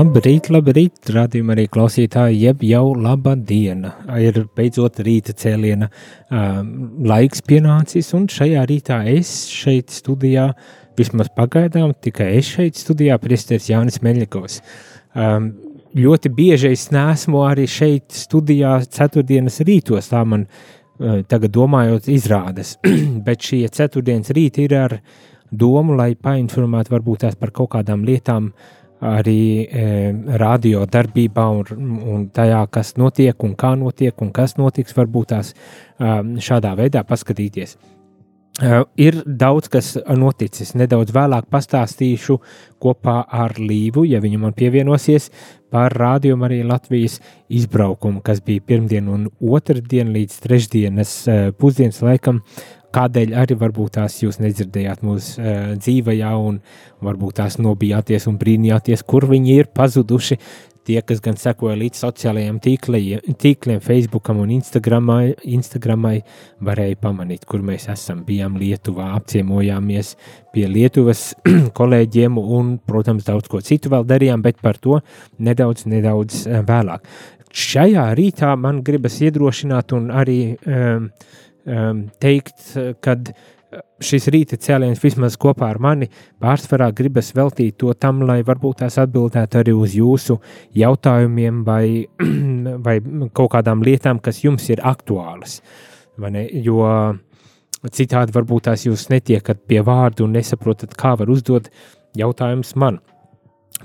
Labrīt, labrīt, rādījumā arī klausītāji, jeb jau laba diena. Ir beidzot rīta cēliena um, laiks pienācis, un šajā rītā es šeit studijā, vismaz pagaidām, tikai es šeit studijā, priesteris Jānis Meļņikovs. Um, ļoti bieži es neesmu arī šeit studijā ceturtdienas rītos, tā man uh, tagad domājot izrādes, bet šie ceturtdienas rīti ir ar domu, lai painformētu varbūt tās par kaut kādām lietām, uh, arī e, radio darbībā un, un tajā, kas notiek un kā notiek un kas notiks, varbūt tās um, šādā veidā paskatīties. Uh, ir daudz kas noticis. Nedaudz vēlāk pastāstīšu kopā ar Līvu, ja viņa man pievienosies, par rādījumu arī Latvijas izbraukumu, kas bija pirmdien un otrdien līdz trešdienas uh, pusdienas laikam kādēļ arī varbūt tās jūs nedzirdējāt mūsu uh, dzīvajā, un varbūt tās nobijāties un brīnījāties, kur viņi ir pazuduši. Tie, kas gan sekoja līdz sociālajiem tīkliem, tīkliem Facebookam un Instagramai, Instagramai, varēja pamanīt, kur mēs esam. Bijām Lietuvā, apciemojāmies pie Lietuvas kolēģiem un, protams, daudz ko citu vēl darījām, bet par to nedaudz, nedaudz vēlāk. Šajā rītā man gribas iedrošināt un arī um, um, teikt, ka šis rīta cēliens vismaz kopā ar mani pārsvarā gribas veltīt to tam, lai varbūt tās atbildētu arī uz jūsu jautājumiem vai, vai kaut kādām lietām, kas jums ir aktuālas. Jo citādi varbūt tās jūs netiekat pie vārdu un nesaprotat, kā var uzdot jautājumus man.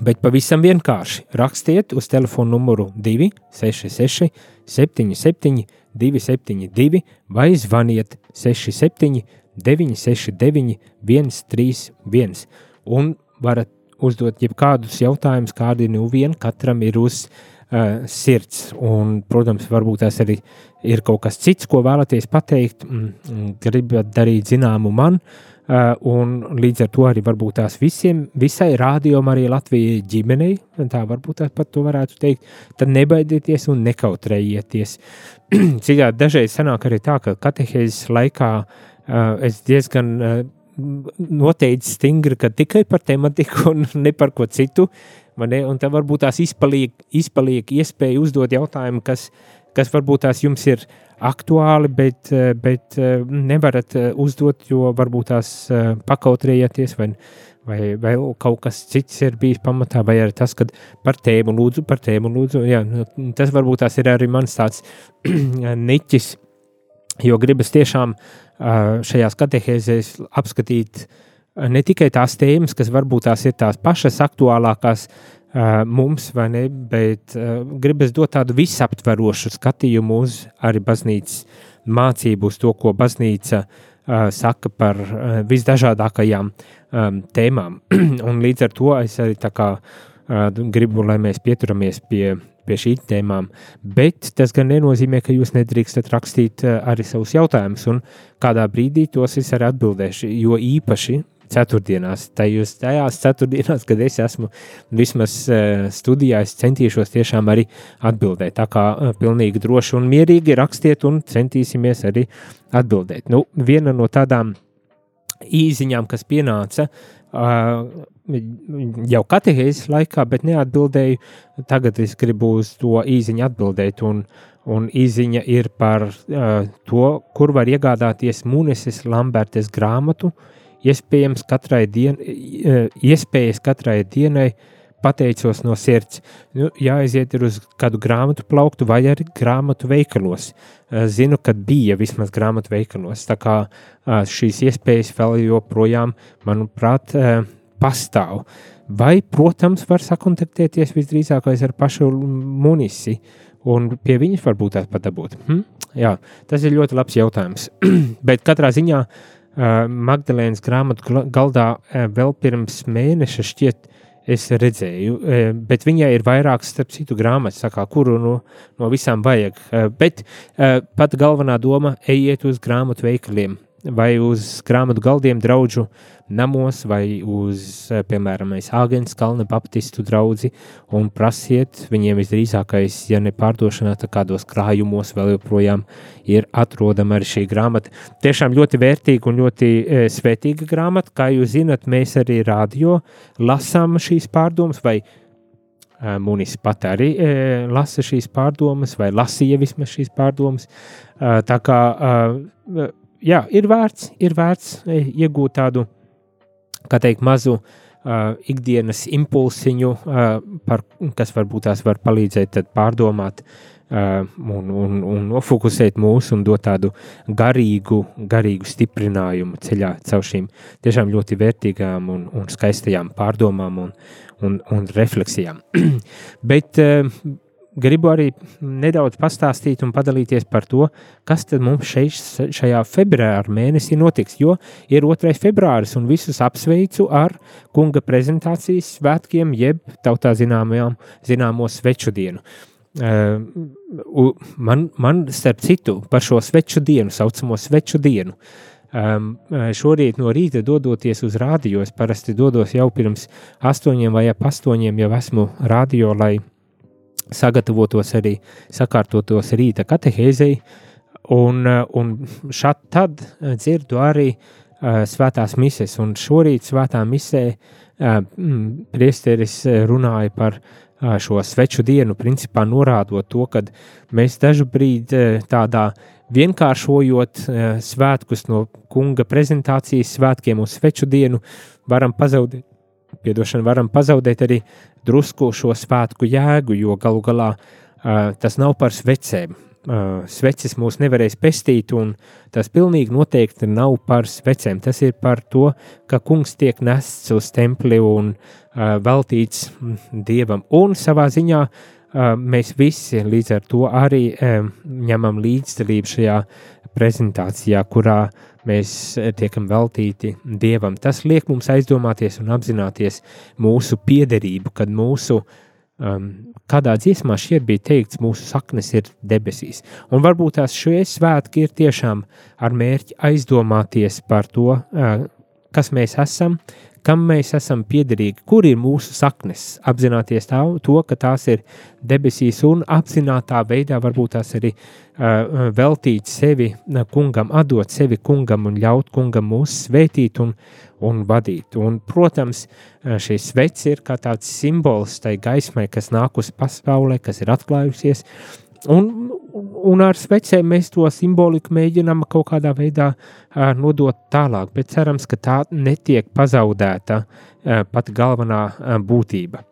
Bet pavisam vienkārši rakstiet uz telefona numuru 266 77 272 vai zvaniet 67 969 131 un varat uzdot jebkādus jautājumus, kādi nu vien katram ir uz uh, sirds. Un, protams, varbūt tas arī ir kaut kas cits, ko vēlaties pateikt, mm, gribat darīt zināmu man, uh, Uh, un līdz ar to arī varbūt tās visiem, visai rādījumam, arī Latvijai ģimenei, tā varbūt tās pat to varētu teikt, tad nebaidieties un nekautrējieties. Citādi dažreiz sanāk arī tā, ka katehēzes laikā uh, es diezgan uh, noteicu stingri, ka tikai par tematiku un ne par ko citu, ne? un tad varbūt tās izpaliek, izpaliek iespēja uzdot jautājumu, kas, kas varbūt tās jums ir aktuāli, bet, bet nevarat uzdot, jo varbūt tās pakautrējaties vai, vai, vai kaut kas cits ir bijis pamatā, vai arī tas, ka par tēmu lūdzu, par tēmu lūdzu. Jā, nu, tas varbūt tās ir arī mans tāds niķis, jo gribas tiešām šajās katehēzēs apskatīt ne tikai tās tēmas, kas varbūt tās ir tās pašas aktuālākās, mums, vai ne, bet gribas dot tādu visaptverošu skatījumu uz arī baznīcas mācību, uz to, ko baznīca saka par visdažādākajām tēmām. Un līdz ar to es arī tā kā gribu, lai mēs pieturamies pie, pie šīm tēmām, bet tas gan nenozīmē, ka jūs nedrīkstat rakstīt arī savus jautājumus, un kādā brīdī tos es arī atbildēšu, jo īpaši ceturtdienās. Tajos, tajās ceturtdienās, kad es esmu vismaz uh, studijā, es centīšos tiešām arī atbildēt. Tā kā uh, pilnīgi droši un mierīgi rakstiet un centīsimies arī atbildēt. Nu, viena no tādām īziņām, kas pienāca uh, jau katehēzes laikā, bet neatbildēju, tagad es gribu uz to īziņu atbildēt. Un, un īziņa ir par uh, to, kur var iegādāties Muneses Lambertes grāmatu uh, iespējams katrai, dien, iespējas katrai dienai pateicos no sirds. Nu, jāaiziet uz kādu grāmatu plauktu vai arī grāmatu veikalos. Zinu, ka bija vismaz grāmatu veikalos. Tā kā šīs iespējas vēl joprojām, manuprāt, pastāv. Vai, protams, var sakontaktēties visdrīzākais ar pašu munisi un pie viņas varbūt tās pat dabūt? Hm? Jā, tas ir ļoti labs jautājums. Bet katrā ziņā uh, Magdalēnas grāmatu galdā vēl pirms mēneša šķiet, es redzēju, bet viņai ir vairākas, starp citu, grāmatas, kā, kuru no, no visām vajag. Bet pat galvenā doma - ejiet uz grāmatu veikaliem, vai uz grāmatu galdiem draugu namos, vai uz, eh, piemēram, Āgens kalna baptistu draugu un prasiet viņiem visdrīzākais, ja ne pārdošanā, tad kādos krājumos vēl joprojām ir atrodama arī šī grāmata. Tiešām ļoti vērtīga un ļoti e, svētīga grāmata, kā jūs zinat, mēs arī radio lasām šīs pārdomas, vai eh, Munis pat arī e, lasa šīs pārdomas, vai lasīja vismaz šīs pārdomas. E, tā kā e, jā, ir vērts, ir vērts eh, iegūt tādu, kā teikt, mazu uh, ikdienas impulsiņu, uh, par, kas varbūt tās var palīdzēt pārdomāt uh, un, un, un nofokusēt mūsu un dot tādu garīgu, garīgu stiprinājumu ceļā caur šīm tiešām ļoti vērtīgām un, un skaistajām pārdomām un, un, un refleksijām. Bet uh, gribu arī nedaudz pastāstīt un padalīties par to, kas tad mums šeit, šajā februāra mēnesī notiks. Jo ir 2. februāris un visus apsveicu ar kunga prezentācijas svētkiem, jeb tautā zināmajām, zināmo sveču dienu. Uh, man, man, starp citu, par šo sveču dienu, saucamo sveču dienu, um, šorīt no rīta dodoties uz rādio, es parasti dodos jau pirms astoņiem vai ap astoņiem jau esmu rādio, lai sagatavotos arī sakārtotos rīta katehēzei, un, eh, un šad tad eh, dzirdu arī uh, svētās mises, un šorīt svētā misē uh, priesteris runāja par uh, šo sveču dienu, principā norādot to, ka mēs dažu brīdi uh, tādā vienkāršojot uh, svētkus no kunga prezentācijas svētkiem uz sveču dienu, varam pazaudēt piedošanu, varam pazaudēt arī drusku šo svētku jēgu, jo galu galā uh, tas nav par svecēm. Uh, sveces mūs nevarēs pestīt, un tas pilnīgi noteikti nav par svecēm. Tas ir par to, ka kungs tiek nests uz templi un uh, veltīts dievam. Un savā ziņā uh, mēs visi līdz ar to arī um, ņemam līdzdalību šajā prezentācijā, kurā mēs eh, tiekam veltīti Dievam. Tas liek mums aizdomāties un apzināties mūsu piederību, kad mūsu um, kādā dziesmā šeit bija teikts, mūsu saknes ir debesīs. Un varbūt tās šie svētki ir tiešām ar mērķi aizdomāties par to, uh, kas mēs esam, kam mēs esam piederīgi, kur ir mūsu saknes, apzināties tā, to, ka tās ir debesīs un apzinātā veidā varbūt tās arī uh, veltīt sevi kungam, atdot sevi kungam un ļaut kungam mūs svētīt un, un vadīt. Un, protams, šis veids ir kā tāds simbols tai gaismai, kas nāk uz pasaulē, kas ir atklājusies, Un, un ar svecēm mēs to simboliku mēģinām kaut kādā veidā uh, nodot tālāk, bet cerams, ka tā netiek pazaudēta uh, pat galvenā uh, būtība. Uh,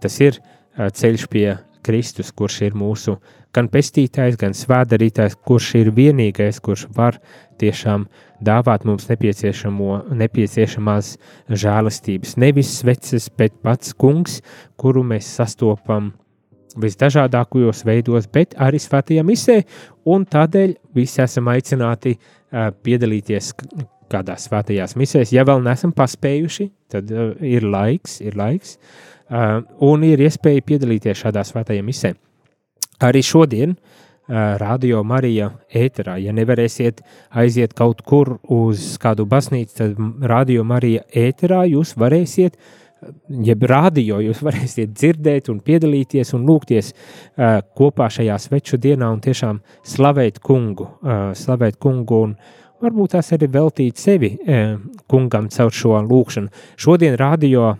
tas ir uh, ceļš pie Kristus, kurš ir mūsu gan pestītājs, gan svētdarītājs, kurš ir vienīgais, kurš var tiešām dāvāt mums nepieciešamās žēlastības. Nevis sveces, bet pats kungs, kuru mēs sastopam visdažādākajos veidos, bet arī svētajā misē, un tādēļ visi esam aicināti uh, piedalīties kādās svētajās misēs. Ja vēl neesam paspējuši, tad uh, ir laiks, ir laiks, uh, un ir iespēja piedalīties šādā svētajā misē. Arī šodien uh, Radio Marija ēterā, ja nevarēsiet aiziet kaut kur uz kādu baznīcu, tad Radio Marija ēterā jūs varēsiet uh, jeb rādio jūs varēsiet dzirdēt un piedalīties un lūgties uh, kopā šajā sveču dienā un tiešām slavēt kungu, uh, slavēt kungu un varbūt tās arī veltīt sevi uh, kungam caur šo lūkšanu. Šodien rādio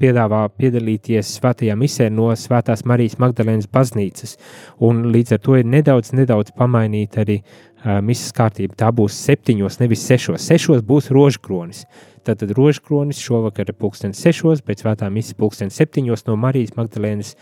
piedāvā piedalīties svētajā misē no Svētās Marijas Magdalēnas baznīcas, un līdz ar to ir nedaudz, nedaudz pamainīta arī uh, misas kārtība. Tā būs septiņos, nevis sešos. Sešos būs rožkronis. Uh, Tātad rožkronis šovakar ir pulksten sešos, bet svētā misija pulksten septiņos no Marijas Magdalēnas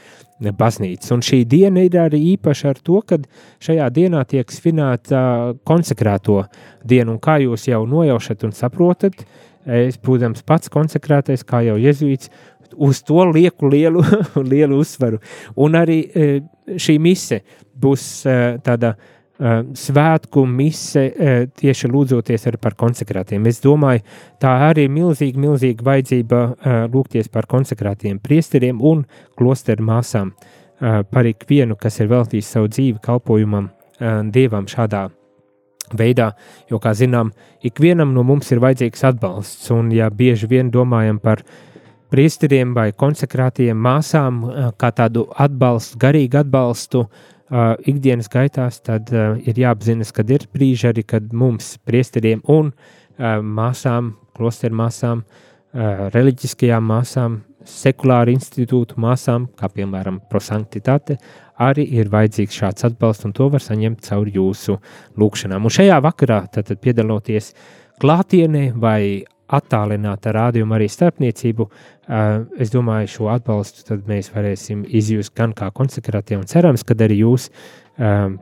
baznīcas. Un šī diena ir arī īpaša ar to, ka šajā dienā tiek svinēta konsekrēto dienu, un kā jūs jau nojaušat un saprotat, es, būdams pats konsekrētais, kā jau jezuīts, uz to lieku lielu, lielu uzsvaru. Un arī šī mise būs tāda svētku mise tieši lūdzoties par konsekrātiem. Es domāju, tā arī ir milzīga, milzīga vajadzība lūgties par konsekrātiem priesteriem un klosteru māsām par ikvienu, kas ir veltījis savu dzīvi kalpojumam Dievam šādā veidā, jo, kā zinām, ikvienam no mums ir vajadzīgs atbalsts, un ja bieži vien domājam par priesteriem vai konsekrātiem māsām kā tādu atbalstu, garīgu atbalstu uh, ikdienas gaitās, tad uh, ir jāapzinas, ka ir brīži arī, kad mums, priesteriem un uh, māsām, klosteru māsām, uh, reliģiskajām māsām, sekulāru institūtu māsām, kā piemēram prosanktitāte, arī ir vajadzīgs šāds atbalsts, un to var saņemt caur jūsu lūkšanām. Un šajā vakarā, tad piedaloties klātienē vai attālināta rādījuma arī starpniecību, es domāju, šo atbalstu mēs varēsim izjust gan kā konsekrātie, un cerams, ka arī jūs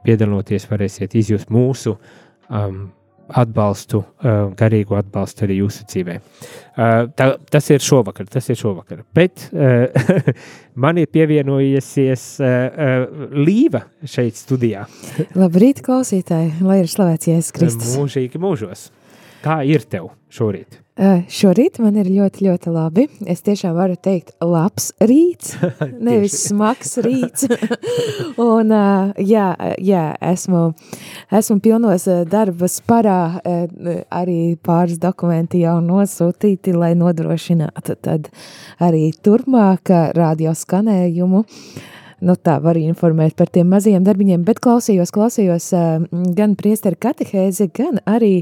piedaloties varēsiet izjust mūsu um, atbalstu, uh, garīgu atbalstu arī jūsu dzīvē. Uh, tā, tas ir šovakar, tas ir šovakar. Bet uh, man ir pievienojusies Līva šeit studijā. Labrīt, klausītāji, lai ir slavēts Jēzus Kristus. Mūžīgi mūžos. Kā ir tev šorīt? Uh, šorīt man ir ļoti, ļoti labi. Es tiešām varu teikt, labs rīts, nevis smags rīts. un, uh, jā, jā esmu, esmu pilnos darba sparā, uh, arī pāris dokumenti jau nosūtīti, lai nodrošinātu tad arī turpmāk radio skanējumu. Uh, nu, tā var informēt par tiem mazajiem darbiņiem, bet klausījos, klausījos gan priesteri katehēzi, gan arī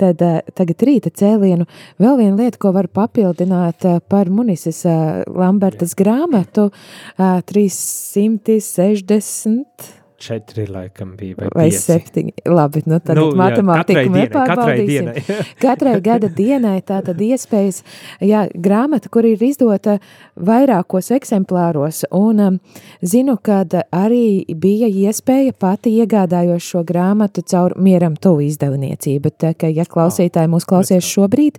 tad, tagad rīta cēlienu. Vēl viena lieta, ko var papildināt par Munises Lambertas grāmatu uh, 360 četri laikam bija. Vai, vai septiņi. Labi, nu tad nu, matemātiku nepārbaudīsim. Katrai, dienai. katrai gada dienai tā tad iespējas, jā, grāmata, kur ir izdota vairākos eksemplāros, un um, zinu, kad arī bija iespēja pati iegādājos šo grāmatu caur mieram tuvu izdevniecību. Tā ka, ja klausītāji mūs klausies šobrīd,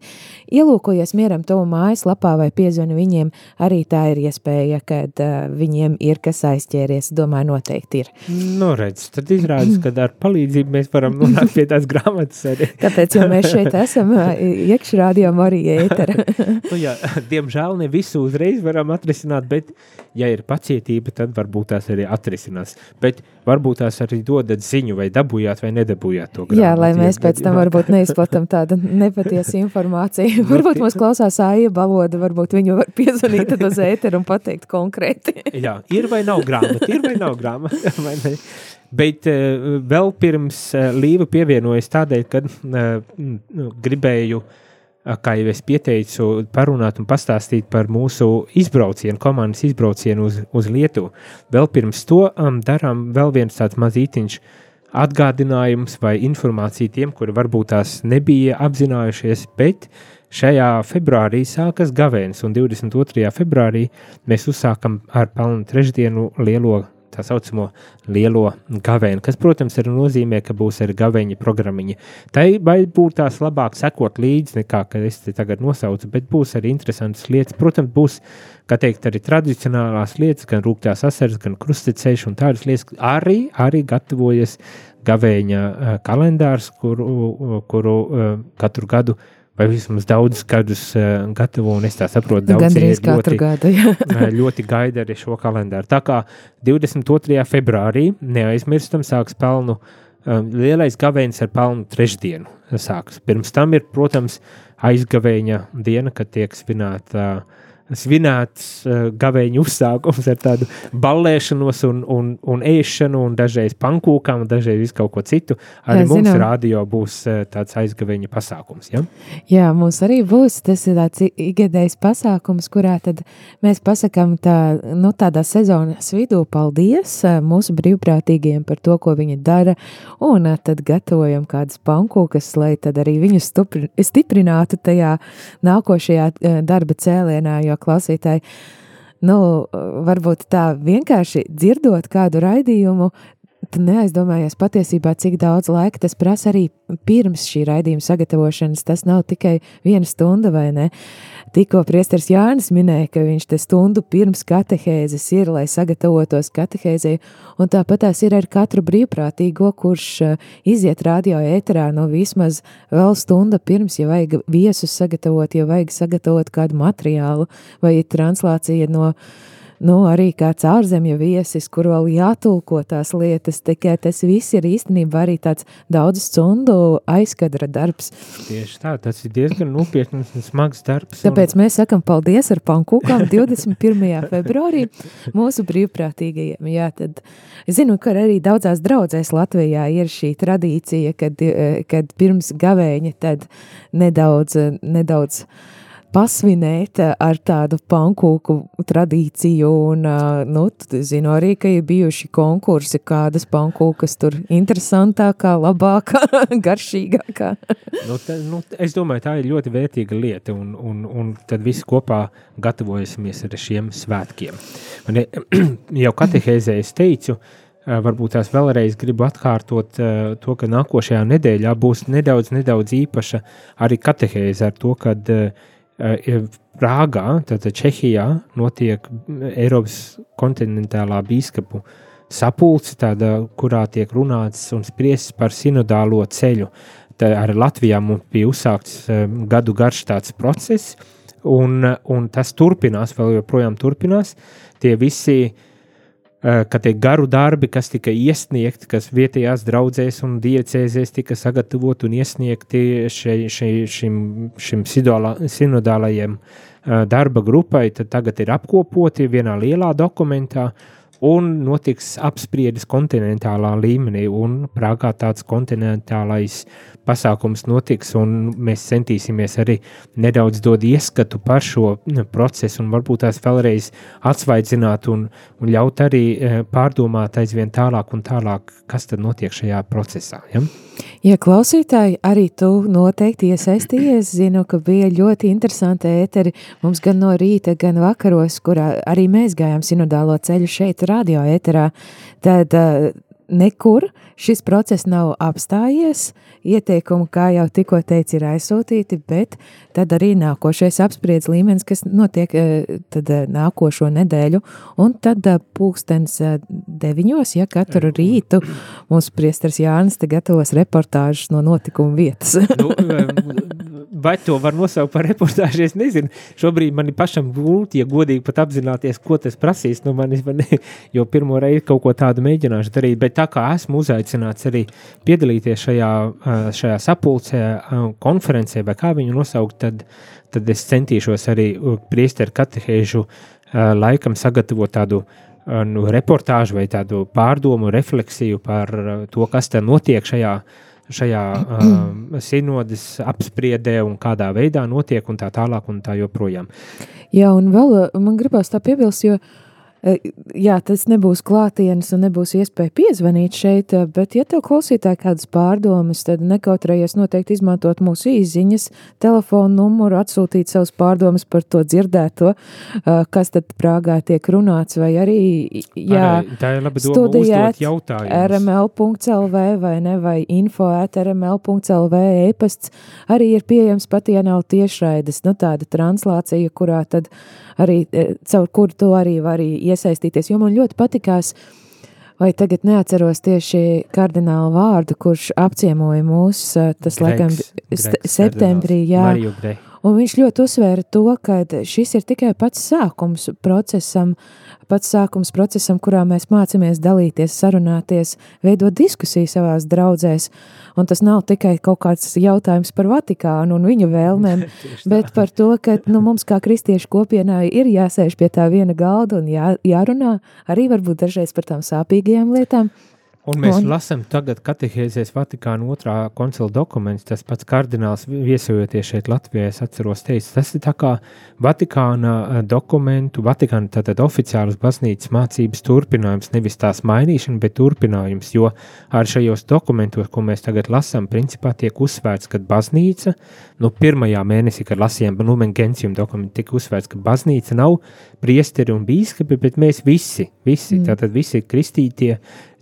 ielūkojies mieram tuvu mājaslapā vai piezvani viņiem, arī tā ir iespēja, kad uh, viņiem ir kas aizķēries. Domāju, noteikti ir. Nu, redz, tad izrādās, ka ar palīdzību mēs varam nonākt pie tās grāmatas arī. Tāpēc, jo mēs šeit esam iekšrādījām arī ētera. nu, jā, diemžēl ne visu uzreiz varam atrisināt, bet, ja ir pacietība, tad varbūt tās arī atrisinās. Bet varbūt tās arī dodat ziņu, vai dabūjāt vai nedabūjāt to grāmatu. Jā, lai mēs pēc tam varbūt neizplatam tādu nepatiesu informāciju. varbūt mūs klausās āja baloda, varbūt viņu var piezvanīt uz ēteru un pateikt konkrēti. jā, ir vai nav grāmata, ir vai nav grāmata, vai ne? Bet uh, vēl pirms uh, Līva pievienojas tādēļ, ka uh, gribēju, uh, kā jau es pieteicu, parunāt un pastāstīt par mūsu izbraucienu, komandas izbraucienu uz, uz Lietuvu. Vēl pirms to um, darām vēl viens tāds mazītiņš atgādinājums vai informācija tiem, kuri varbūt tās nebija apzinājušies, bet šajā februārī sākas gavēns, un 22. februārī mēs uzsākam ar pelnu trešdienu lielo tā saucamo lielo gavēnu, kas, protams, arī nozīmē, ka būs arī gaveņa programmiņa. Tai būtu tās labāk sekot līdzi, nekā, es te tagad nosaucu, bet būs arī interesantas lietas. Protams, būs, kā teikt, arī tradicionālās lietas, gan rūktās asaras, gan krusteceļš un tādas lietas, arī, arī gatavojas gavēņa uh, kalendārs, kuru, kuru uh, katru gadu uh, vai vismaz daudzus gadus uh, gatavo, un es tā saprotu, daudz Gandrīz katru ļoti, gadu, jā. Eh, ļoti gaida arī šo kalendāru. Tā kā 22. februārī neaizmirstam sāks pelnu, um, lielais gavēnis ar pelnu trešdienu sāks. Pirms tam ir, protams, aizgavēņa diena, kad tiek svinēta uh, svinēts uh, gaveņu uzsākums ar tādu ballēšanos un, un, un ēšanu un dažreiz pankūkām un dažreiz kaut ko citu. Arī Jā, mums zinām. rādio būs uh, tāds aizgaveņa pasākums, ja? Jā, mums arī būs tas tāds ikgadējs pasākums, kurā tad mēs pasakam tā, nu tādā sezonas vidū paldies uh, mūsu brīvprātīgiem par to, ko viņi dara, un uh, tad gatavojam kādas pankūkas, lai tad arī viņus stiprinātu tajā nākošajā uh, darba cēlienā, jo klausītāji, nu, varbūt tā vienkārši dzirdot kādu raidījumu, tu neaizdomājies patiesībā, cik daudz laika tas prasa arī pirms šī raidījuma sagatavošanas. Tas nav tikai viena stunda, vai ne? Tikko priesteris Jānis minēja, ka viņš te stundu pirms katehēzes ir, lai sagatavotos katehēzei, un tāpat tās ir ar katru brīvprātīgo, kurš uh, iziet radio ēterā, no vismaz vēl stunda pirms, ja vajag viesus sagatavot, ja vajag sagatavot kādu materiālu vai translācija no nu, arī kāds ārzemju viesis, kur vēl jātulko tās lietas, tikai tas viss ir īstenībā arī tāds daudz stundu aizkadra darbs. Tieši tā, tas ir diezgan nopietns un smags darbs. Tāpēc un... mēs sakam paldies ar pankūkām 21. februārī mūsu brīvprātīgajiem. Jā, tad es zinu, ka arī daudzās draudzēs Latvijā ir šī tradīcija, kad, eh, kad pirms gavēņa tad nedaudz, nedaudz pasvinēt eh, ar tādu pankūku tradīciju, un, eh, nu, zinu arī, ka ir bijuši konkursi, kādas pankūkas tur interesantākā, labākā, garšīgākā. nu, ta, nu, es domāju, tā ir ļoti vērtīga lieta, un, un, un tad visi kopā gatavojasimies ar šiem svētkiem. Man, jau katehēzē es teicu, eh, varbūt tās vēlreiz gribu atkārtot to, ka nākošajā nedēļā būs nedaudz, nedaudz īpaša arī katehēze ar to, kad uh, Eh, Prāgā, tātad Čehijā, notiek Eiropas kontinentālā biskupu sapulce, tāda, kurā tiek runāts un spriests par sinodālo ceļu. Tā arī Latvijā mums bija uzsākts eh, gadu garš tāds process, un, un tas turpinās, vēl joprojām turpinās. Tie visi uh, Eh, ka tie garu darbi, kas tika iesniegti, kas vietējās draudzēs un diecēzēs tika sagatavoti un iesniegti šei, šei, šim, šim sinodālajiem eh, darba grupai, tad tagad ir apkopoti vienā lielā dokumentā, un notiks apspriedis kontinentālā līmenī, Prāgā tāds kontinentālais pasākums notiks, un mēs centīsimies arī nedaudz dot ieskatu par šo nu, procesu, un varbūt tās vēlreiz atsvaidzināt un, un ļaut arī e, pārdomāt aizvien tālāk un tālāk, kas tad notiek šajā procesā. Ja? Ja klausītāji, arī tu noteikti iesaistījies, zinu, ka bija ļoti interesanti ēteri mums gan no rīta, gan vakaros, kurā arī mēs gājām sinodālo ceļu šeit radio ēterā, tad uh, nekur šis process nav apstājies. Ieteikumi, kā jau tikko teicu, ir aizsūtīti, bet tad arī nākošais apspriedz līmenis, kas notiek eh, tad eh, nākošo nedēļu, un tad eh, pūkstens deviņos, ja katru rītu mums priestars Jānis gatavos reportāžas no notikuma vietas. nu, vai to var nosaukt par reportāžu, es nezinu. Šobrīd man pašam grūti, ja godīgi pat apzināties, ko tas prasīs no manis, man, jo pirmo reizi kaut ko tādu mēģināšu darīt, bet tā kā esmu uzaicināts arī piedalīties šajā, šajā sapulcē, konferencē, vai kā viņu nosaukt, tad, tad es centīšos arī priesteru katehēžu laikam sagatavot tādu nu, reportāžu vai tādu pārdomu, refleksiju par to, kas te notiek šajā šajā uh, sinodas apspriedē un kādā veidā notiek un tā tālāk un tā joprojām. Jā, un vēl man gribās tā piebilst, jo uh, jā, tas nebūs klātienes un nebūs iespēja piezvanīt šeit, eh, bet, ja tev klausītāji kādas pārdomas, tad nekautrējies noteikti izmantot mūsu īziņas, telefonu numuru, atsūtīt savus pārdomas par to dzirdēto, eh, kas tad Prāgā tiek runāts, vai arī, jā, arī, tā ir laba doma jautājumus. rml.lv vai ne, vai info at rml.lv e-pasts arī ir pieejams pat, ja nav tiešraides, nu tāda translācija, kurā tad arī, caur kuru to arī var arī iesaistīties, jo man ļoti patikās, vai tagad neatceros tieši kardinālu vārdu, kurš apciemoja mūs, tas Greks, laikam Greks, septembrī, jā. Un viņš ļoti uzsvēra to, ka šis ir tikai pats sākums procesam, pats sākums procesam, kurā mēs mācāmies dalīties, sarunāties, veidot diskusiju savās draudzēs. Un tas nav tikai kaut kāds jautājums par Vatikānu un viņu vēlmēm, bet par to, ka nu, mums kā kristiešu kopienai ir jāsēž pie tā viena galda un jā, jārunā arī varbūt dažreiz par tām sāpīgajām lietām. Un mēs un... lasām tagad katehēzēs Vatikāna otrā koncila dokumentus, tas pats kardināls viesojoties šeit Latvijā, es atceros teicis, tas ir tā kā Vatikāna eh, dokumentu, Vatikāna tātad oficiālas baznīcas mācības turpinājums, nevis tās mainīšana, bet turpinājums, jo ar šajos dokumentos, ko mēs tagad lasām, principā tiek uzsvērts, ka baznīca, nu pirmajā mēnesī, kad lasījām Lumen Gentium dokumentu, tika uzsvērts, ka baznīca nav priesteri un bīskapi, bet mēs visi, visi, mm. tātad visi kristītie,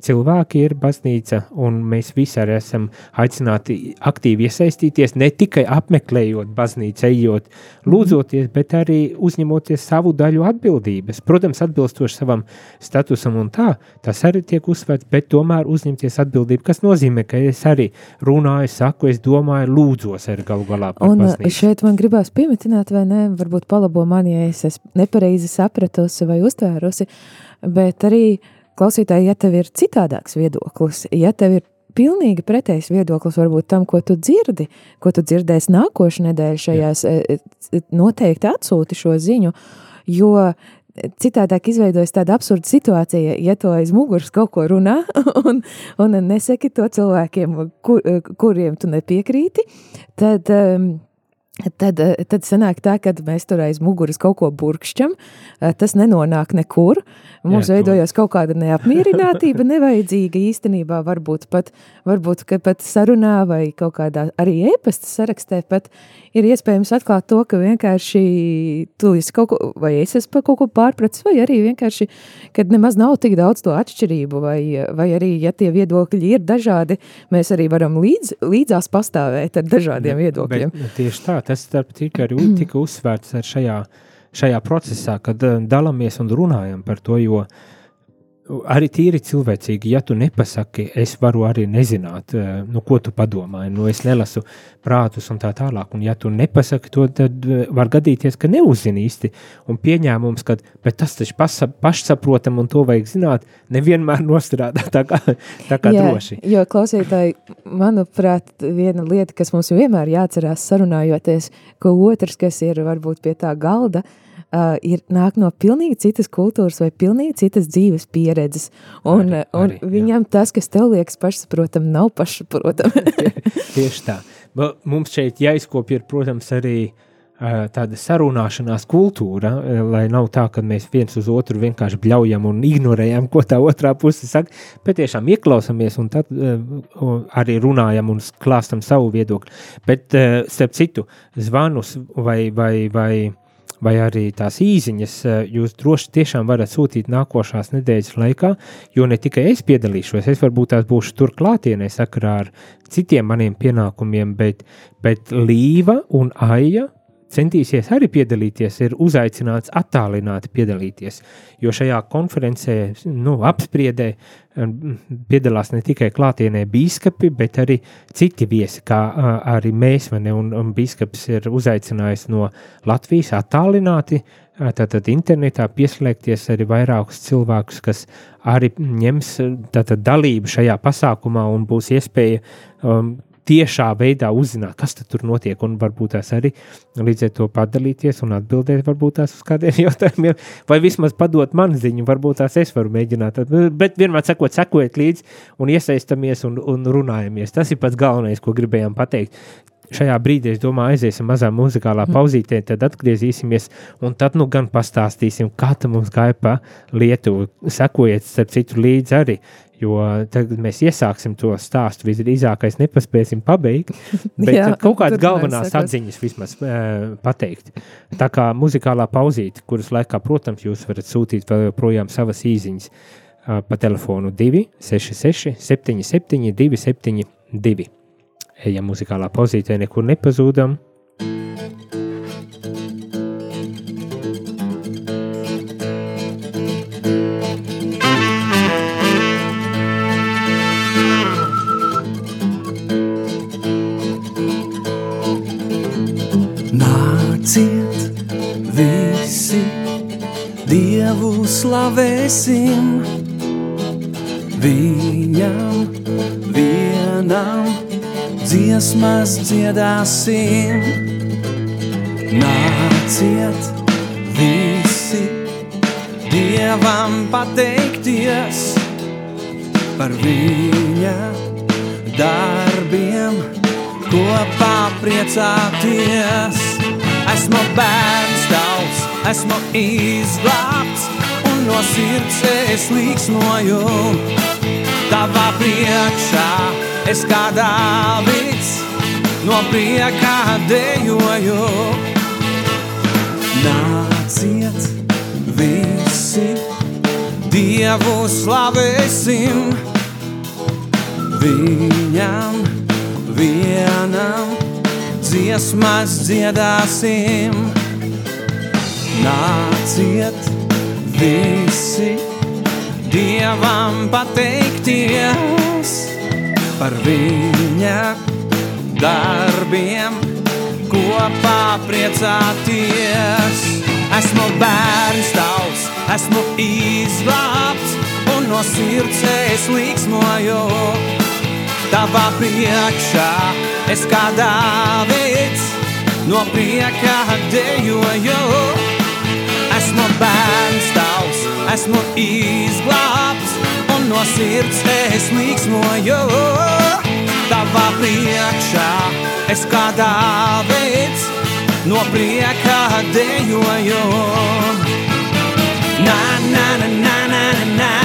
cilvēki ir baznīca, un mēs visi arī esam aicināti aktīvi iesaistīties, ne tikai apmeklējot baznīcu, ejot, lūdzoties, bet arī uzņemoties savu daļu atbildības. Protams, atbilstoši savam statusam un tā, tas arī tiek uzsvērts, bet tomēr uzņemties atbildību, kas nozīmē, ka es arī runāju, saku, es domāju, lūdzos ar galu galā Un uh, baznīcu. šeit man gribās piemetināt, vai ne, varbūt palabo mani, ja es nepareizi sapratusi vai uztvērusi, bet arī klausītāji, ja tev ir citādāks viedoklis, ja tev ir pilnīgi pretējs viedoklis varbūt tam, ko tu dzirdi, ko tu dzirdēsi nākošu nedēļu šajās, e, e, noteikti atsūti šo ziņu, jo citādāk izveidojas tāda absurda situācija, ja to aiz muguras kaut ko runā un, un nesaki to cilvēkiem, kur, kuriem tu nepiekrīti, tad... Um, Tad, eh, tad sanāk tā, ka mēs tur aiz muguras kaut ko burkšķam, eh, tas nenonāk nekur. Mums Jā, veidojas kaut kāda neapmierinātība, nevajadzīga īstenībā, varbūt pat, varbūt pat sarunā vai kaut kādā arī ēpasta sarakstē pat ir iespējams atklāt to, ka vienkārši tu esi kaut ko, vai es esmu par kaut ko pārpratis, vai arī vienkārši, kad nemaz nav tik daudz to atšķirību, vai, vai arī, ja tie viedokļi ir dažādi, mēs arī varam līdz, līdzās pastāvēt ar dažādiem viedokļiem. Bet, tieši tā, tas starp citu arī tika uzsvērts ar šajā, šajā procesā, kad eh, dalāmies un runājam par to, jo arī tīri cilvēcīgi, ja tu nepasaki, es varu arī nezināt, eh, nu, ko tu padomāji, nu, es nelasu prātus un tā tālāk, un ja tu nepasaki to, tad eh, var gadīties, ka neuzzini īsti, un pieņēmums, ka, tas taču pasa, pašsaprotam un to vajag zināt, nevienmēr nostrādā tā kā, tā kā droši. Jo klausītāji, manuprāt, viena lieta, kas mums vienmēr jāatcerās sarunājoties, ka otrs, kas ir varbūt pie tā galda, uh, ir nāk no pilnīgi citas kultūras vai pilnīgi citas dzīves pieredzes. Un, Arī- un arī, jā. viņam tas, kas tev liekas pašsaprotam, nav pašsaprotam. Tieši tā. Mums šeit jāizkopja, ir, protams, arī ā, tāda sarunāšanās kultūra, ā, lai nav tā, ka mēs viens uz otru vienkārši bļaujam un ignorējam, ko tā otrā puse saka, bet tiešām ieklausāmies un tad o, arī runājam un klāstam savu viedokli. Bet, starp citu, zvanus vai, vai, vai, vai arī tās īsiņas ā, jūs droši tiešām varat sūtīt nākošās nedēļas laikā, jo ne tikai es piedalīšos, es varbūt tās būšu tur klātienē sakarā ar citiem maniem pienākumiem, bet, bet Līva un Aija centīsies arī piedalīties, ir uzaicināts attālināti piedalīties, jo šajā konferencē, nu, apspriedē um, piedalās ne tikai klātienē bīskapi, bet arī citi viesi, kā arī mēs, ne, un, un bīskaps ir uzaicinājis no Latvijas attālināti, tātad internetā pieslēgties arī vairākus cilvēkus, kas arī ņems tātad dalību šajā pasākumā un būs iespēja um, tiešā veidā uzzināt, kas tur notiek, un varbūt tās arī līdz ar to padalīties un atbildēt varbūt tās uz kādiem jautājumiem, vai vismaz padot man ziņu, varbūt tās es varu mēģināt, bet vienmēr sekot, sekojiet līdzi un iesaistamies un, un runājamies. Tas ir pats galvenais, ko gribējām pateikt. Šajā brīdī, es domāju, aiziesim mazā muzikālā pauzītē, tad atgriezīsimies, un tad nu gan pastāstīsim, kā tam mums gāja pa Lietuvu. Sekojiet, starp citu, līdzi arī, jo tagad mēs iesāksim to stāstu, visdrīzākais nepaspēsim pabeigt, bet Jā, kaut kādas galvenās atziņas vismaz uh, pateikt. Tā kā muzikālā pauzīte, kuras laikā, protams, jūs varat sūtīt vēl joprojām savas īziņas uh, pa telefonu 266 77 272. Ejam muzikālā pauzītē, nekur nepazūdam. Nāciet visi, Dievu slavēsim, Viņam vienam dziesmas dziedāsim. Nāciet visi, Dievam pateikties par viņa darbiem, kopā priecāties. Esmu bērns tavs, esmu izglābts, un no sirds es līksmoju. Tavā priekšā es kā dāvīts, no priekā dejoju. Nāciet visi, Dievu slavēsim, viņam vienam dziesmas dziedāsim. Nāciet visi Dievam pateikties par viņa darbiem, kopā priecāties. Esmu bērns tavs, esmu izglābts, un no sirds es līksmoju. Tavā priekšā es kā Dāvids, no prieka dejoju. Esmu bērns tavs, esmu izglābts, no sirds es līksmoju. Tavā priekšā es kā Dāvids, no prieka dejoju. Na, na, na, na, na, na,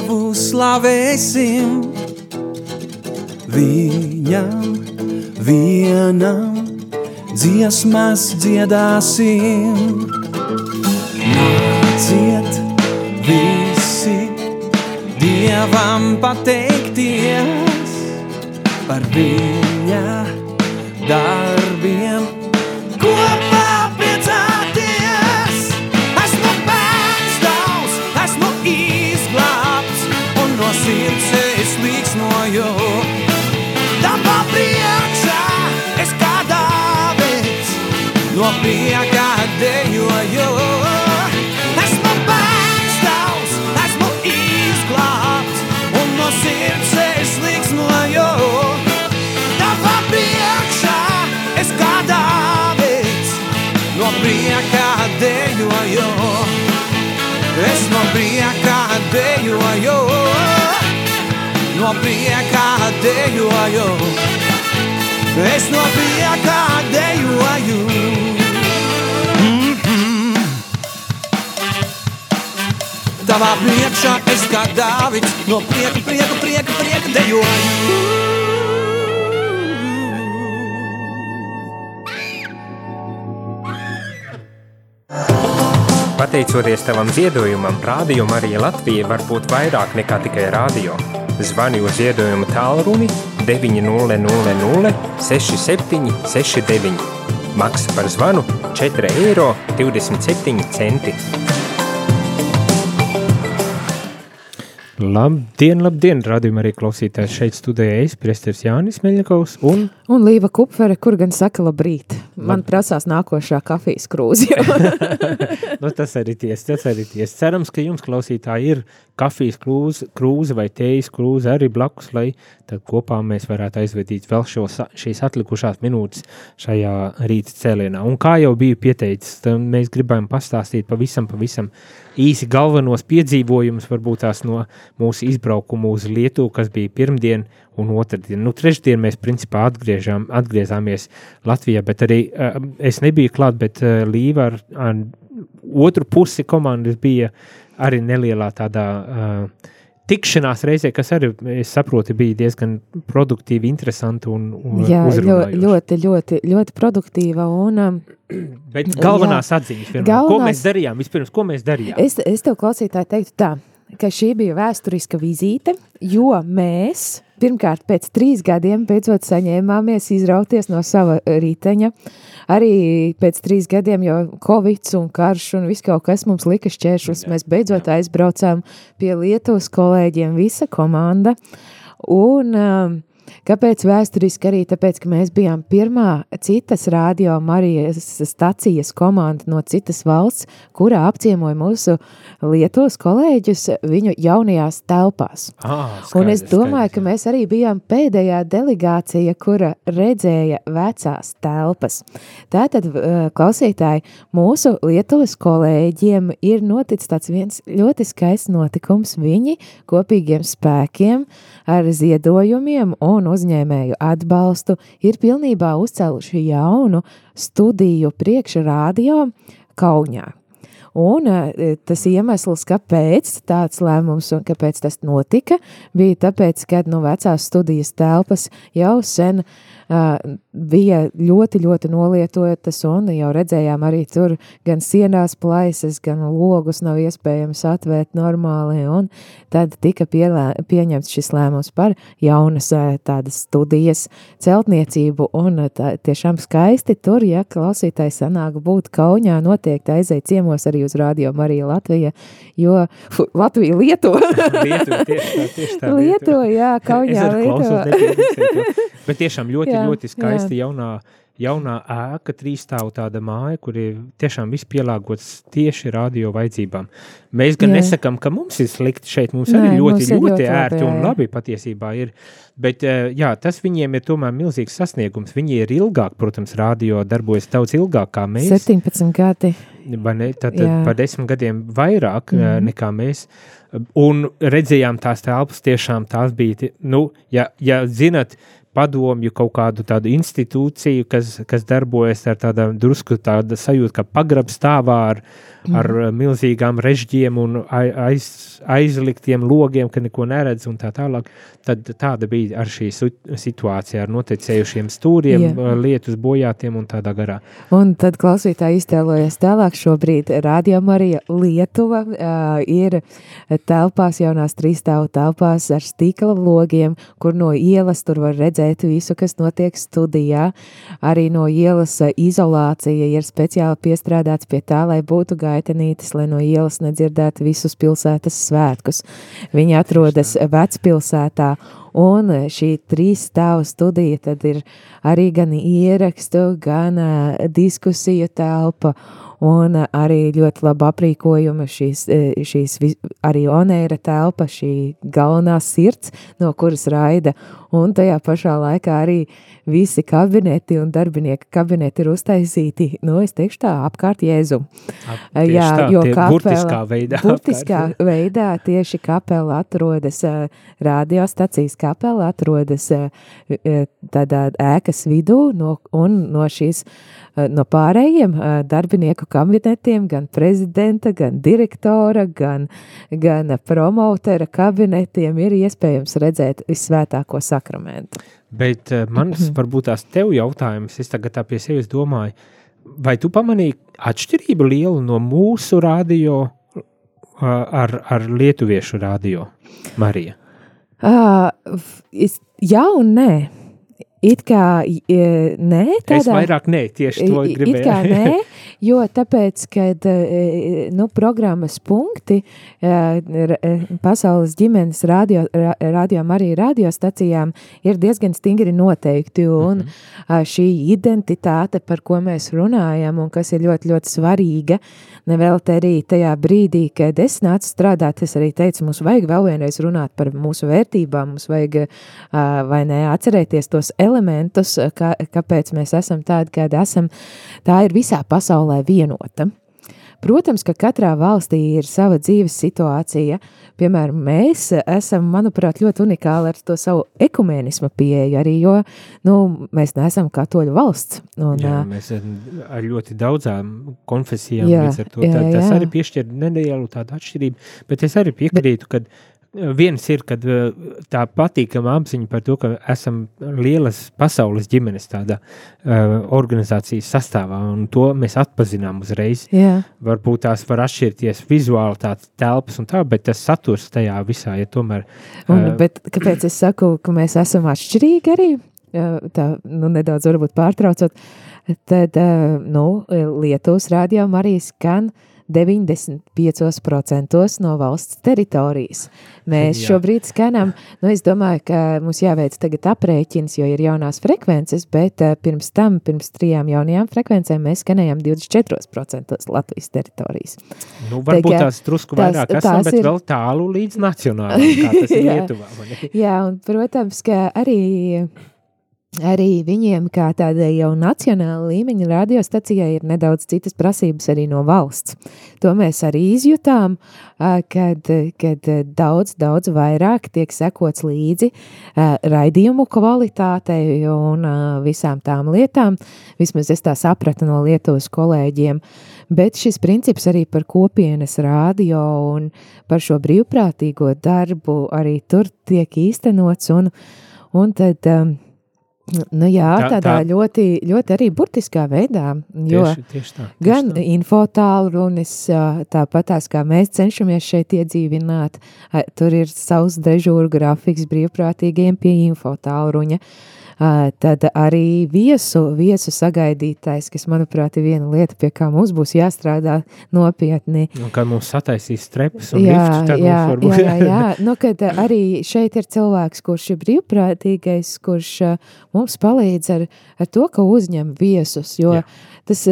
Dievu slavēsim, viņam vienam dziesmas dziedāsim. Nāciet visi Dievam pateikties par viņa darbiem. Prieka dejoju. Esmu bērns tavs, esmu izglābts, un no sirds es līksmoju. Tavā priekšā es kā Dāvids, no prieka dejoju. Es no prieka dejoju, no prieka dejoju. Es no prieka dejoju. Tavā priekšā es kā Dāvids, no prieka, prieka, prieka, prieka dejoju. Pateicoties tavam ziedojumam, Rādio Marija Latvija var būt vairāk nekā tikai rādio. Zvani uz ziedojumu tālruni 900 67 69. Maksa par zvanu 4,27 eiro. Labdien, labdien, radījumā arī klausītājs šeit studijā es, Presters Jānis Meļņakovs un Un Līva Kupfere, kur gan saka labrīt. Man prasās nākošā kafijas krūze. nu, tas arī ties, tas arī ties. Cerams, ka jums klausītāji ir kafijas krūze, krūze vai tējas krūze arī blakus, lai tad kopā mēs varētu aizvedīt vēl šo, šīs atlikušās minūtes šajā rīta cēlienā. Un kā jau biju pieteicis, mēs gribējām pastāstīt pavisam, pavisam īsi galvenos piedzīvojumus, varbūt tās no mūsu izbraukumu uz Lietuvu, kas bija pirmdien un otrdien. Nu, trešdien mēs principā atgriežām, atgriezāmies Latvijā, bet arī uh, es nebiju klāt, bet uh, Līva ar, ar otru pusi komandas bija arī nelielā tādā uh, tikšanās reizē, kas arī, es saprotu, bija diezgan produktīva, interesanta un, un Jā, ļoti, ļoti, ļoti produktīva un Bet galvenās jā, atziņas, pirmā, galvenās... ko mēs darījām, vispirms, ko mēs darījām? Es, es tev klausītāji teiktu tā, ka šī bija vēsturiska vizīte, jo mēs pirmkārt pēc trīs gadiem beidzot saņēmāmies izrauties no sava riteņa, arī pēc trīs gadiem, jo Covid un karš un viss kaut kas mums lika šķēršus, mēs beidzot aizbraucām pie Lietuvas kolēģiem, visa komanda, un um, Kāpēc vēsturiski arī tāpēc, ka mēs bijām pirmā citas radio Marijas stacijas komanda no citas valsts, kurā apciemoja mūsu Lietuvas kolēģus viņu jaunajās telpās. Ah, Un es skaidrs, domāju, skaidrs, ka mēs arī bijām pēdējā delegācija, kura redzēja vecās telpas. Tātad, klausītāji, mūsu Lietuvas kolēģiem ir noticis tāds viens ļoti skaists notikums. Viņi kopīgiem spēkiem ar ziedojumiem un uzņēmēju atbalstu ir pilnībā uzcēluši jaunu studiju priekšrādio Kaunijā. Un eh, tas iemesls, kāpēc tāds lēmums un kāpēc tas notika, bija tāpēc, ka no vecās studijas telpas jau sen uh, bija ļoti, ļoti nolietotas, un jau redzējām arī tur gan sienās plaisas, gan logus nav iespējams atvērt normāli, un tad tika pielē, pieņemts šis lēmums par jaunas tādas studijas celtniecību, un tā, tiešām skaisti tur, ja klausītāji sanāk būt Kaunijā, noteikti aiziet ciemos arī uz radio Marija Latvija, jo fu, Latvija Lietuva. Lietuva, tieši tā, tieši tā. Lietuva, jā, Kaunijā, Es arī klausos, Lietuva. nepiefiksēju to. Bet tiešām ļoti, Jā, ļoti skaisti jaunā, jaunā ēka, trīsstāvu tāda māja, kur ir tiešām viss pielāgots tieši radio vajadzībām. Mēs gan Jā. nesakām, ka mums ir slikti šeit, mums Nē, arī ļoti, mums ļoti, ļoti labi, ērti un jā, jā. labi patiesībā ir. Bet eh, jā, tas viņiem ir tomēr milzīgs sasniegums. Viņi ir ilgāk, protams, radio darbojas daudz ilgāk kā mēs. 17 gadi. vai ne? Tad, tad par desmit gadiem vairāk mm. -hmm. nekā mēs. Un redzējām tās telpas, tiešām tās bija. Nu, ja, ja zinat, padomju kaut kādu tādu institūciju, kas, kas darbojas ar tādām drusku tādu sajūtu, ka pagrab stāvā ar, mm. ar milzīgām režģiem un ai- aiz, aizliktiem logiem, ka neko neredz un tā tālāk, tad tāda bija ar šī situācija ar noticējušiem stūriem, Jā. lietus bojātiem un tādā garā. Un tad klausītāji iztēlojas tālāk šobrīd Radio Marija Lietuva uh, ir telpās, jaunās trīsstāvu telpās ar stīkla logiem, kur no ielas tur var redzēt visu, kas notiek studijā. Arī no ielas uh, izolācija ir speciāli piestrādāts pie tā, lai būtu gaitenītes, lai no ielas nedzirdētu visus pilsētas svētkus. Viņi atrodas vecpilsētā, un šī trīs stāvu studija tad ir arī gan ierakstu, gan uh, diskusiju telpa, un uh, arī ļoti laba aprīkojuma šīs, eh, šīs arī onēra telpa, šī galvenā sirds, no kuras raida, un tajā pašā laikā arī visi kabineti un darbinieka kabineti ir uztaisīti, nu, es teikšu tā, apkārt Jēzum. Ap- Jā, tā, jo kapela, burtiskā veidā burtiskā apkārt. veidā tieši kapela atrodas, radiostacijas kapela atrodas tādā ēkas vidū no, un no šīs, no pārējiem darbinieku kabinetiem, gan prezidenta, gan direktora, gan, gan promotera kabinetiem ir iespējams redzēt visvētāko sakramentu. Bet uh, mans varbūt tās tev jautājums, es tagad tā pie sevis domāju, vai tu pamanīji atšķirību lielu no mūsu radio uh, ar, ar lietuviešu radio, Marija? Uh, es, jā un nē. It kā e, nē, tādā Es vairāk nē, tieši to gribēju. It kā nē, jo tāpēc, kad eh, nu, programmas punkti pasaules ģimenes radio, ra- radio arī radiostacijām ir diezgan stingri noteikti, un mm šī identitāte, par ko mēs runājam, un kas ir ļoti, ļoti svarīga, nevēl te arī tajā brīdī, kad es nācu strādāt, es arī teicu, mums vajag vēl vienreiz runāt par mūsu vērtībām, mums vajag, vai ne, atcerēties tos elementus, kā, kāpēc mēs esam tādi, kādi esam, tā ir visā pasaulē vienota. Protams, ka katrā valstī ir sava dzīves situācija. Piemēram, mēs esam, manuprāt, ļoti unikāli ar to savu ekumēnismu pieeju, arī jo nu, mēs neesam katoļu valsts. Un, Jā, mēs ar, ļoti daudzām konfesijām Jā, līdz ar to. jā, Tā, tas jā. arī piešķir nelielu tādu atšķirību, bet es arī piekrītu, ka viens ir, kad uh, tā patīkama apziņa par to, ka esam lielas pasaules ģimenes tādā uh, organizācijas sastāvā, un to mēs atpazinām uzreiz. jā. Varbūt tās var atšķirties vizuāli tāds telpas un tā, bet tas saturs tajā visā ir tomēr. Un, ā, bet kāpēc es saku, ka mēs esam atšķirīgi arī? Tā nu, nedaudz varbūt pārtraucot. Tad, nu, Lietuvas rādījumā arī skan 95% no valsts teritorijas. Mēs Jā. šobrīd skanam, nu es domāju, ka mums jāveic tagad aprēķins, jo ir jaunās frekvences, bet uh, pirms tam, pirms trijām jaunajām frekvencēm, mēs skanējām 24% Latvijas teritorijas. Nu, varbūt kā tās drusku tās- vairāk esam, tās bet ir- vēl tālu līdz nacionālam, kā tas ir. Lietuvā. Jā, un, protams, ka arī, arī viņiem, kā tādai jau nacionāla līmeņa radiostacijai, ir nedaudz citas prasības arī no valsts. To mēs arī izjutām, kad, kad daudz, daudz vairāk tiek sekots līdzi raidījumu kvalitātei un visām tām lietām. Vismaz es tā sapratu no Lietuvas kolēģiem. Bet šis princips arī par kopienas rādio un par šo brīvprātīgo darbu arī tur tiek īstenots. Un, un tad, um, nu jā, Tā- tādā tā- ļoti, ļoti arī burtiskā veidā. Jo Tieši, tieši tā. tieši gan tā. infotālrunis, ā, tāpat tās kā mēs cenšamies šeit iedzīvināt, tur ir savs dežūru grafiks brīvprātīgiem pie infotālruņa. Ā, Tad arī viesu, viesu sagaidītājs, kas, manuprāt, ir viena lieta, pie kā mums būs jāstrādā nopietni. Un kad mums sataisīs strepas un Jā, liftu, tad jā, mums varbūt jā, jā, jā. Nu, kad arī šeit ir cilvēks, kurš ir brīvprātīgais, kurš mums palīdz ar, ar to, ka uzņem viesus, jo Jā. tas,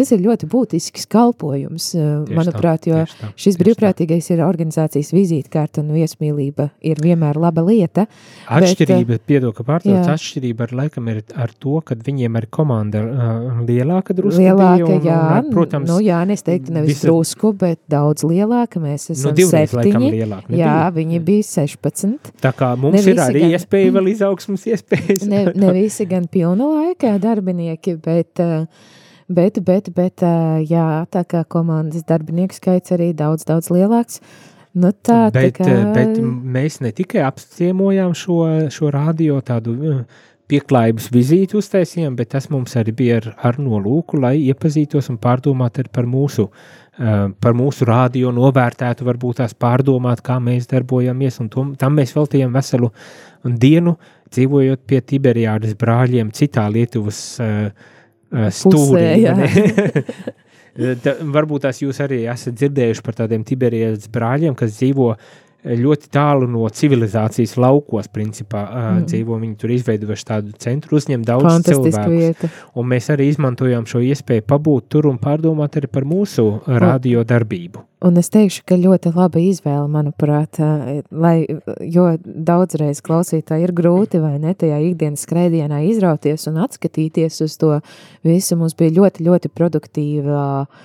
tas ir ļoti būtisks kalpojums, Tieši manuprāt, tā, jo tieši tā, šis tieši tā. brīvprātīgais ir organizācijas vizītkārta un viesmīlība ir vienmēr laba lieta. Atšķirība, piedod, ka pārtrauc, jā. Atšķirība ar laikam ir ar to, ka viņiem ir komanda uh, lielāka drusku Lielāka, bija, un, jā, un, protams, nu, jā, es teiktu, nevis visa- drusku, bet daudz lielāka. Mēs nu, esam divreiz laikam septiņi. lielāka. ne Jā, viņi bija 16. Tā kā mums Ne ir arī gan. iespēja vēl izaugsmas iespējas. ne, ne visi gan pilna laika darbinieki, bet, eh, bet, bet, bet eh, jā, tā kā komandas darbinieku skaits arī daudz, daudz lielāks. Nu tā, bet, tā kā, bet mēs ne tikai apciemojām šo, šo radio tādu eh, pieklājības vizīti uztaisījām, bet tas mums arī bija ar, ar nolūku, lai iepazītos un pārdomātu par mūsu, eh, par mūsu radio, novērtētu, varbūt tās pārdomāt, kā mēs darbojamies, un tom, tam mēs veltījām veselu dienu, dzīvojot pie Tiberijādas brāļiem citā Lietuvas uh, stūrī. ne? Da, varbūt tās jūs arī esat dzirdējuši par tādiem Tiberijas brāļiem, kas dzīvo eh, ļoti tālu no civilizācijas laukos, principā mm. Dzīvo. Viņi tur izveidojuši tādu centru, uzņem daudz cilvēku. Un mēs arī izmantojām šo iespēju pabūt tur un pārdomāt arī par mūsu radio darbību. Un es teikšu, ka ļoti laba izvēle, manuprāt, lai, jo daudzreiz klausītāji ir grūti vai ne tajā ikdienas skrējienā izrauties un atskatīties uz to visu. Mums bija ļoti, ļoti produktīva svit,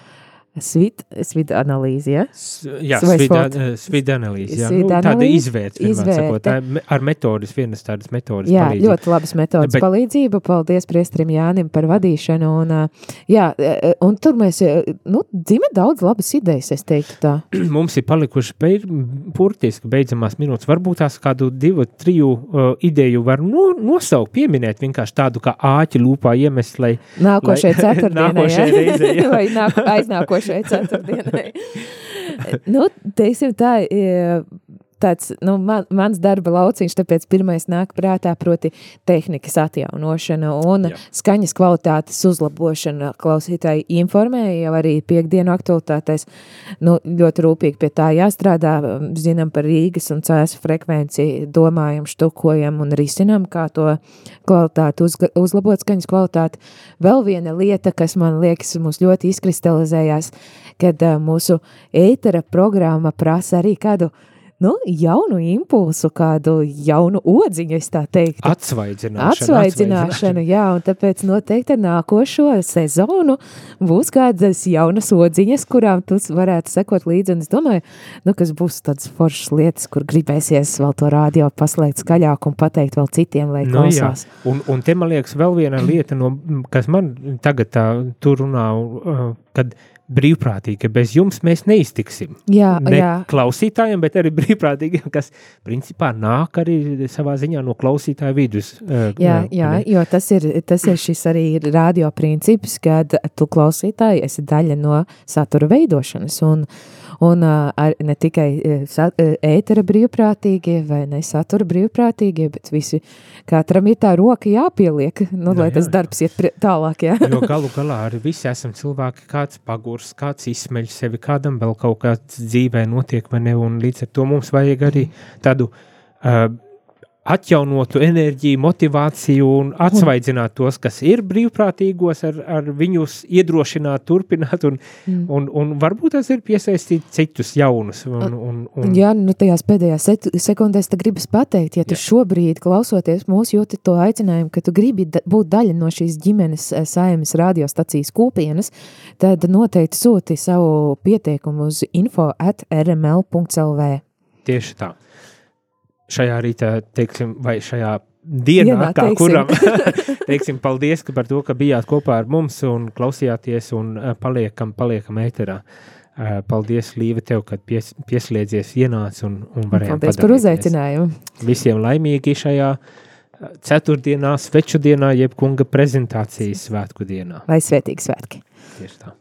svit analīze, ja? S- Jā, sport? eh, analīze. Jā, nu, tāda me- ar metodas, vienas tādas metodas Jā, palīdzību. ļoti labas metodas Bet- palīdzība. Paldies priestrim Jānim par vadīšanu. Un, ā, jā, ā, un tur mēs, nu, dzima daudz labas idejas, es teiktu tā. mums ir palikuši beid, burtiski beidzamās minūtes. Varbūt tās kādu divu, triju uh, ideju var no, nosaukt, pieminēt vienkārši tādu kā āķi lūpā iemest, lai Nākošajai ceturtdienai. Nākošajai ja? reizei. Vai nāk, aiznākošajai ceturtdienai. nu, teiksim tā, e, tāds, nu, man, mans darba lauciņš, tāpēc pirmais nāk prātā, proti tehnikas atjaunošana un Jā. skaņas kvalitātes uzlabošana. Klausītāji informēja jau arī piekdienu aktualitātēs, nu, ļoti rūpīgi pie tā jāstrādā, zinām par Rīgas un cēsu frekvenci, domājam, štukojam un risinām, kā to kvalitāti uz, uzlabot, skaņas kvalitāti. Vēl viena lieta, kas man liekas, mums ļoti izkristalizējās, kad uh, mūsu ētera programma prasa arī kādu nu, jaunu impulsu, kādu jaunu odziņu, es tā teiktu. atsvaidzināšana. Atsvaidzināšana, jā, un tāpēc noteikti ar nākošo sezonu būs kādas jaunas odziņas, kurām tu varētu sekot līdzi, un es domāju, nu, kas būs tādas foršas lietas, kur gribēsies vēl to rādio paslēgt skaļāk un pateikt vēl citiem, lai Nu, jā, klausās. un, un te man liekas vēl viena lieta, no, kas man tagad tā tur runā, uh, kad brīvprātīgi, ka bez jums mēs neiztiksim. Jā, ne jā. klausītājiem, bet arī brīvprātīgiem, kas principā nāk arī savā ziņā no klausītāja vidus. uh, Jā, uh, jā, ne? jo tas ir, tas ir šis arī radio princips, kad tu klausītāji esi daļa no satura veidošanas un, un ar, ne tikai ētera brīvprātīgie vai ne satura brīvprātīgie, bet visi, katram ir tā roka jāpieliek, nu, Jā, lai tas jā. darbs iet prie- tālāk, jā. Jo galu galā arī visi esam cilvēki, kāds pagurs, kāds izsmeļ sevi, kādam vēl kaut kāds dzīvē notiek, vai ne, un līdz ar to mums vajag arī tādu uh, atjaunotu enerģiju, motivāciju un atsvaidzināt tos, kas ir brīvprātīgos, ar, ar viņus iedrošināt, turpināt, un, mm. un, un varbūt tas ir piesaistīt citus jaunus. Un, un, un, Jā, nu tajās pēdējās sek- sekundēs te gribas pateikt, ja tu Jā. šobrīd klausoties mūsu jūti to aicinājumu, ka tu gribi da būt daļa no šīs ģimenes eh, saimes radiostacijas kopienas, tad noteikti sūti savu pieteikumu uz info at rml.lv. Tieši tā. Šajā rītā, teiksim, vai šajā dienā, Dienā, kā teiksim. kuram, teiksim, paldies par to, ka bijāt kopā ar mums un klausījāties un eh, paliekam, paliekam ēterā. Eh, Paldies, Līva, tev, kad pies, pieslēdzies, ienāc un, un varējām Paldies par padalīties. uzaicinājumu. Visiem laimīgi šajā eh, ceturtdienā, sveču dienā, jeb kunga prezentācijas svētku dienā. Lai svētīgi svētki! Tieši tā.